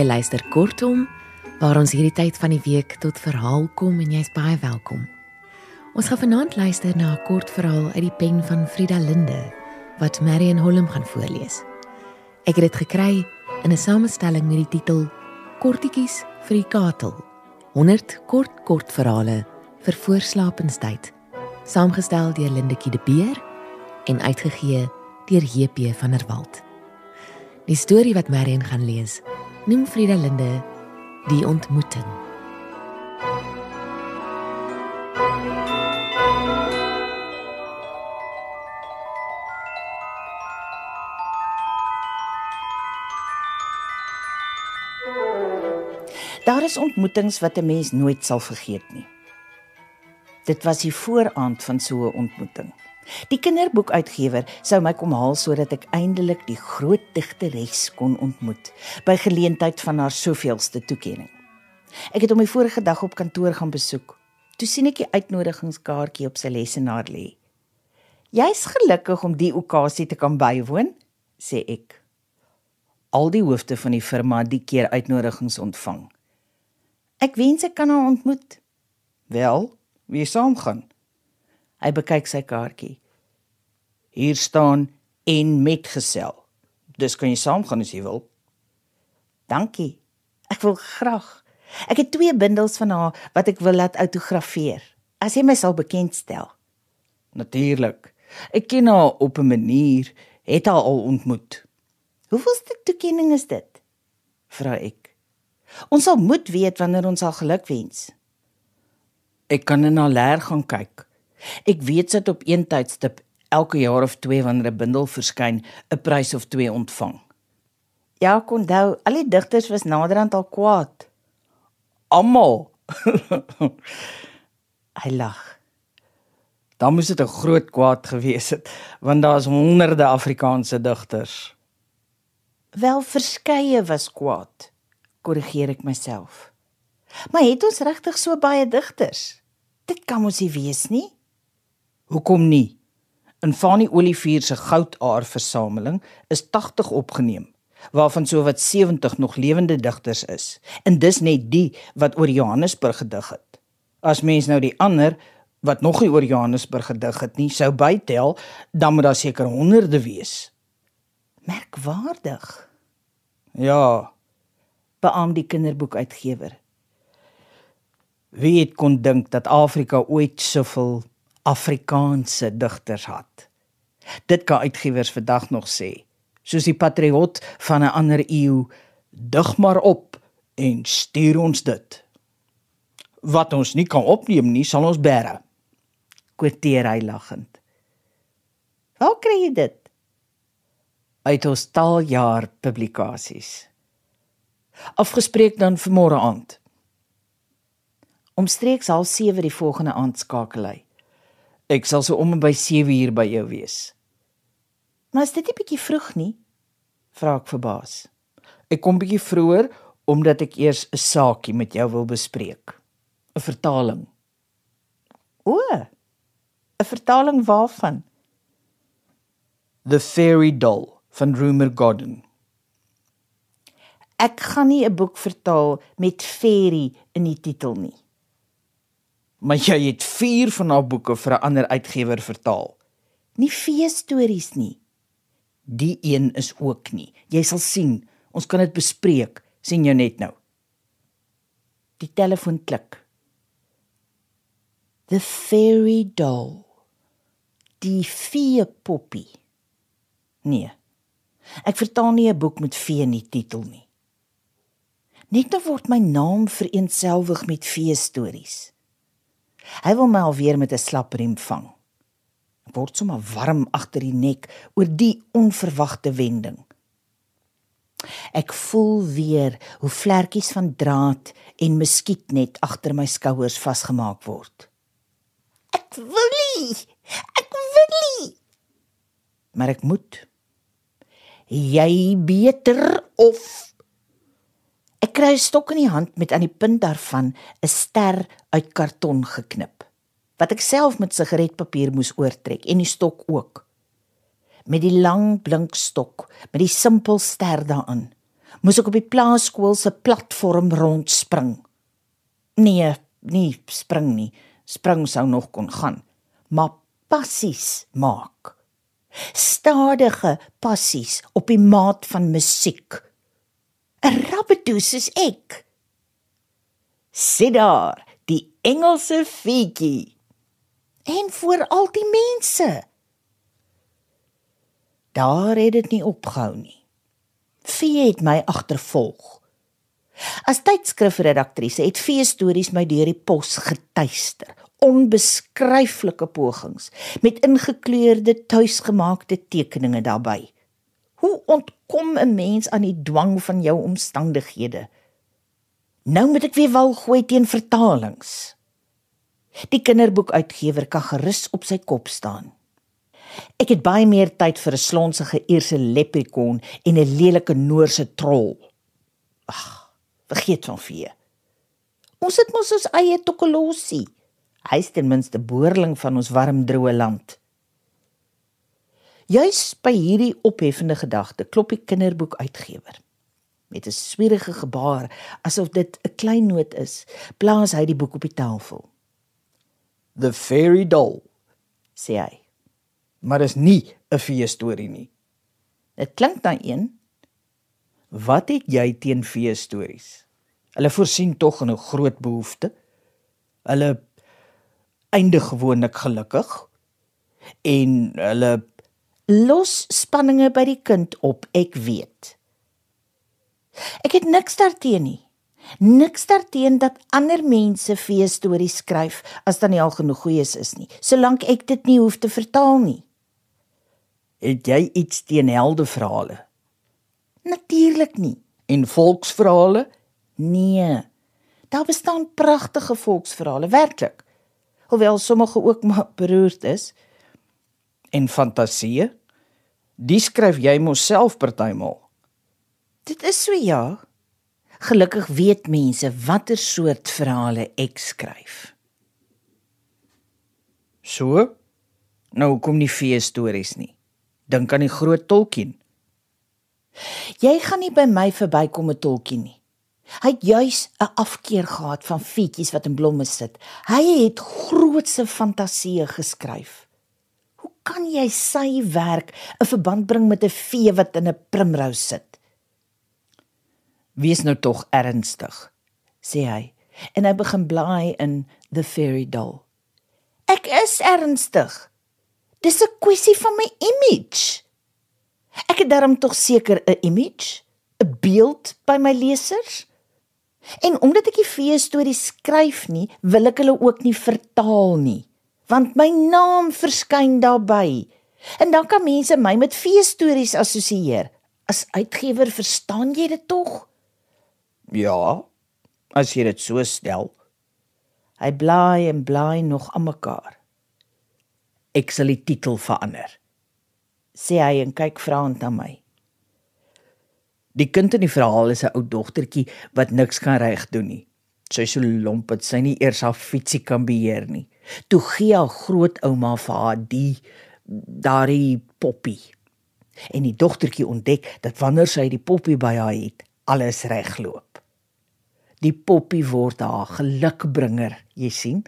Jy luister kortom waar ons hierdie tyd van die week tot verhaal kom en jy's baie welkom. Ons gaan vanaand luister na 'n kort verhaal uit die pen van Frida Linde wat Marion Holm gaan voorlees. Ek het dit gekry in 'n samestelling met die titel Kortetjies vir die katel. 100 kort kort verhale vir voorslapenstyd. Saamgestel deur Lindekie de Beer en uitgegee deur JP van der Walt. Die storie wat Marion gaan lees, noem Frida Linde die ontmoeting. Daar is ontmoetings wat 'n mens nooit sal vergeet nie. Dit was die vooraand van so 'n ontmoeting. Die kinderboekuitgewer sou my kom haal sodat ek eindelik die groot digteres kon ontmoet by geleentheid van haar soveelste toekenning. Ek het hom die vorige dag op kantoor gaan besoek. Toe sien ek die uitnodigingskaartjie op sy lesenaar lê. "Jy's gelukkig om die okasie te kan bywoon," sê ek. Al die hoofde van die firma het die keer uitnodigings ontvang. Ek wens ek kan haar ontmoet. Wel, wie saamgaan? Hy bekyk sy kaartjie. Hier staan en metgesel. Dis kan jy saamgaan as jy wil. Dankie. Ek wil graag. Ek het twee bundels van haar wat ek wil laat autografeer. As jy my sal bekendstel. Natuurlik. Ek ken haar op 'n manier, het haar al ontmoet. Hoeveelste toekenning is dit? vra ek. Ons sal moet weet wanneer ons al geluk wens. Ek kan in haar leer gaan kyk. Ek weet sit op een tydstip elke jaar of 2 wanneer 'n bundel verskyn, 'n prys of 2 ontvang. Ja, kon onthou, al die digters was naderhand al kwaad. Almal. Hy lag. Dan moes dit 'n groot kwaad gewees het, want daar's honderde Afrikaanse digters. Wel verskeie was kwaad, korrigeer ek myself. Maar het ons regtig so baie digters? Dit kan mos nie wees nie. Hoekom nie? In Fanie Olivier se goudaar versameling is 80 opgeneem, waarvan sowat 70 nog lewende digters is. En dis net die wat oor Johannesburg gedig het. As mens nou die ander wat nog nie oor Johannesburg gedig het nie, sou bytel, dan moet daar seker honderde wees. Merkwaardig. Ja, beam die kinderboekuitgewer. Wie het kon dink dat Afrika ooit soveel Afrikaanse digters had. Dit kan uitgewers vandag nog sê. Soos die patriot van 'n ander eeu, dig maar op en stuur ons dit. Wat ons nie kan opneem nie, sal ons bære. Kwarteer hy lagend. Waar kry jy dit? Uit ons taaljaar publikasies. Afgespreek dan vir môre aand. Omstreeks 07:30 die volgende aand skakel hy. Ek sal so om by 7 uur by jou wees. Maar is dit nie bietjie vroeg nie? vra ek verbaas. Ek kom bietjie vroeër omdat ek eers 'n saakie met jou wil bespreek. 'n Vertaling. O. 'n Vertaling waarvan? The Fairy Doll van Rumer Godden. Ek gaan nie 'n boek vertaal met fairy in die titel nie maar jy het 4 van haar boeke vir 'n ander uitgewer vertaal. Nie fee stories nie. Die een is ook nie. Jy sal sien, ons kan dit bespreek, sien jou net nou. Die telefoon klik. The fairy doll. Die fee poppy. Nee. Ek vertaal nie 'n boek met fee in die titel nie. Net nou word my naam vereenselwig met fee stories. Hy wil my alweer met 'n slap riem vang. Ek word sommer warm agter die nek oor die onverwagte wending. Ek voel weer hoe vlekkies van draad en muskietnet agter my skouers vasgemaak word. Ek wil nie. Ek wil nie. Maar ek moet. Jy beter of Ek kry 'n stok in die hand met aan die punt daarvan 'n ster uit karton geknip wat ek self met sigaretpapier moes oortrek en die stok ook. Met die lang blink stok met die simpel ster daarin moes ek op die plaaskool se platform rondspring. Nee, nie spring nie. Spring sou nog kon gaan, maar passies maak. Stadige passies op die maat van musiek. 'n Rabbedoes is ek. Sit daar, die Engelse fietjie. En vir al die mense. Daar het dit nie opgehou nie. Fee het my agtervolg. As tydskrifredaktrise het Fee stories my deur die pos getuister. Onbeskryflike pogings met ingekleurde tuisgemaakte tekeninge daarbey. Hoe ontkom 'n mens aan die dwang van jou omstandighede? Nou moet ek weer wal gooi teen vertalings. Die kinderboekuitgewer kan gerus op sy kop staan. Ek het baie meer tyd vir 'n slonsige eerse leprechaun en 'n lelike Noorse trol. Ag, vergeet van vee. Ons het mos ons eie Tokolosi. Hy's ten minste boerling van ons warm droë land. Juis by hierdie opheffende gedagte klop die kinderboekuitgewer met 'n swierige gebaar asof dit 'n klein noot is, plaas hy die boek op die tafel. The Fairy Doll, sê hy maar is nie 'n vee storie nie. Dit klink dan een. Wat het jy teen vee stories? Hulle voorsien tog 'n groot behoefte. Hulle eindig gewoonlik gelukkig en hulle los spanninge by die kind op, ek weet. Ek het niks daarteen nie. Niks daarteen dat ander mense vee stories skryf as dan nie al genoeg goeies is nie, solank ek dit nie hoef te vertaal nie. Het jy iets teen heldeverhale? Natuurlik nie. En volksverhale? Nee. Daar bestaan pragtige volksverhale, werklik. Hoewel sommige ook maar beroerd is. En fantasieë? Die skryf jy mos self partymal. Dit is so ja. Gelukkig weet mense watter soort verhale ek skryf. So? Nou kom nie vee stories nie dink aan die groot Tolkien. Jy gaan nie by my verbykom met Tolkien nie. Hy het juis 'n afkeer gehad van fietjies wat in blomme sit. Hy het grootse fantasieë geskryf. Kan jy sy werk 'n verband bring met 'n vee wat in 'n primrose sit? Wees nou tog ernstig, sê hy en hy begin blaai in The Fairy Doll. Ek is ernstig. Dis 'n kwessie van my image. Ek het darm tog seker 'n image, 'n beeld by my lesers. En omdat ek die vee stories skryf nie, wil ek hulle ook nie vertaal nie, want my naam verskyn daarbey. En dan kan mense my met vee stories assosieer. As uitgewer verstaan jy dit tog? Ja, as jy dit so stel. Hy blaai en blaai nog aan mekaar. Ek sal die titel verander. sê hy en kyk vraend na my. Die kind in die verhaal is 'n ou dogtertjie wat niks kan reg doen nie. Sy is so lomp dat sy nie eers haar fietsie kan beheer nie. Toe gee haar grootouma vir haar die daardie poppie. En die dogtertjie ontdek dat wanneer sy die poppie by haar het, alles regloop. Die poppie word haar gelukbringer, jy sien,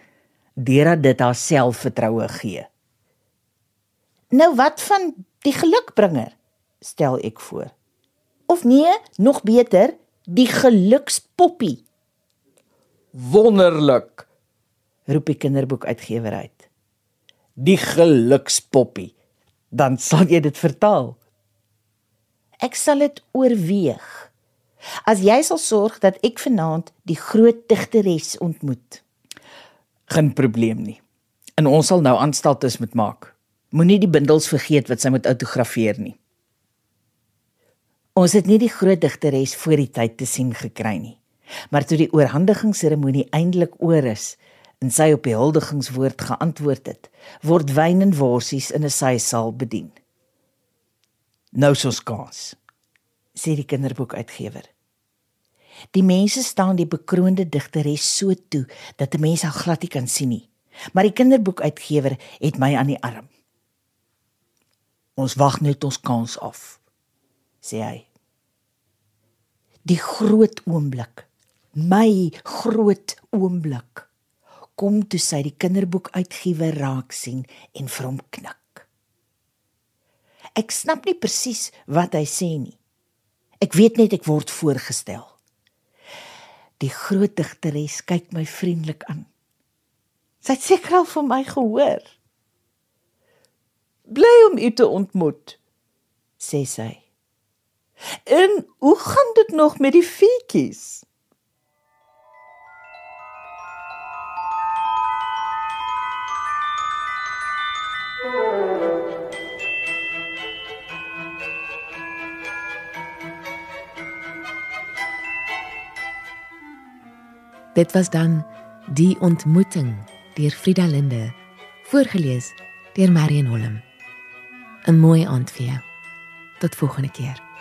deurdat dit haar selfvertroue gee. Nou wat van die gelukbringer? stel ek voor. Of nee, nog beter, die gelukspoppie. Wonderlik, roep die kinderboekuitgewer uit. Die gelukspoppie. Dan sal jy dit vertaal. Ek sal dit oorweeg. As jy sal sorg dat ek vanaand die groot digteres ontmoet. Geen probleem nie. En ons sal nou aanstaltes moet maak. Moenie die bindels vergeet wat sy moet autografeer nie. Ons het nie die groot digteres voor die tyd te sien gekry nie. Maar toe die oorhandigingsseremonie eintlik oor is en sy op die huldigingswoord geantwoord het, word wyn en worsies in 'n sysaal bedien. Nou soos kans, sê die kinderboekuitgewer. Die mense staan die bekroonde digteres so toe dat 'n mens haar glad nie kan sien nie. Maar die kinderboekuitgewer het my aan die arm. Ons wag net ons kans af, sê hy. Die groot oomblik. My groot oomblik. Kom toe sy die kinderboek uitgiewer raak sien en vir hom knik. Ek snap nie presies wat hy sê nie. Ek weet net ek word voorgestel. Die groot digteres kyk my vriendelik aan. Sy het seker al van my gehoor. Bly om u te ontmoet, sê sy. En hoe gaan dit nog met die feetjies? Dit was dan Die ontmoeting deur Frida Linde, voorgeles deur Marion Holm. 'n Mooi aand vir jou. Tot volgende keer.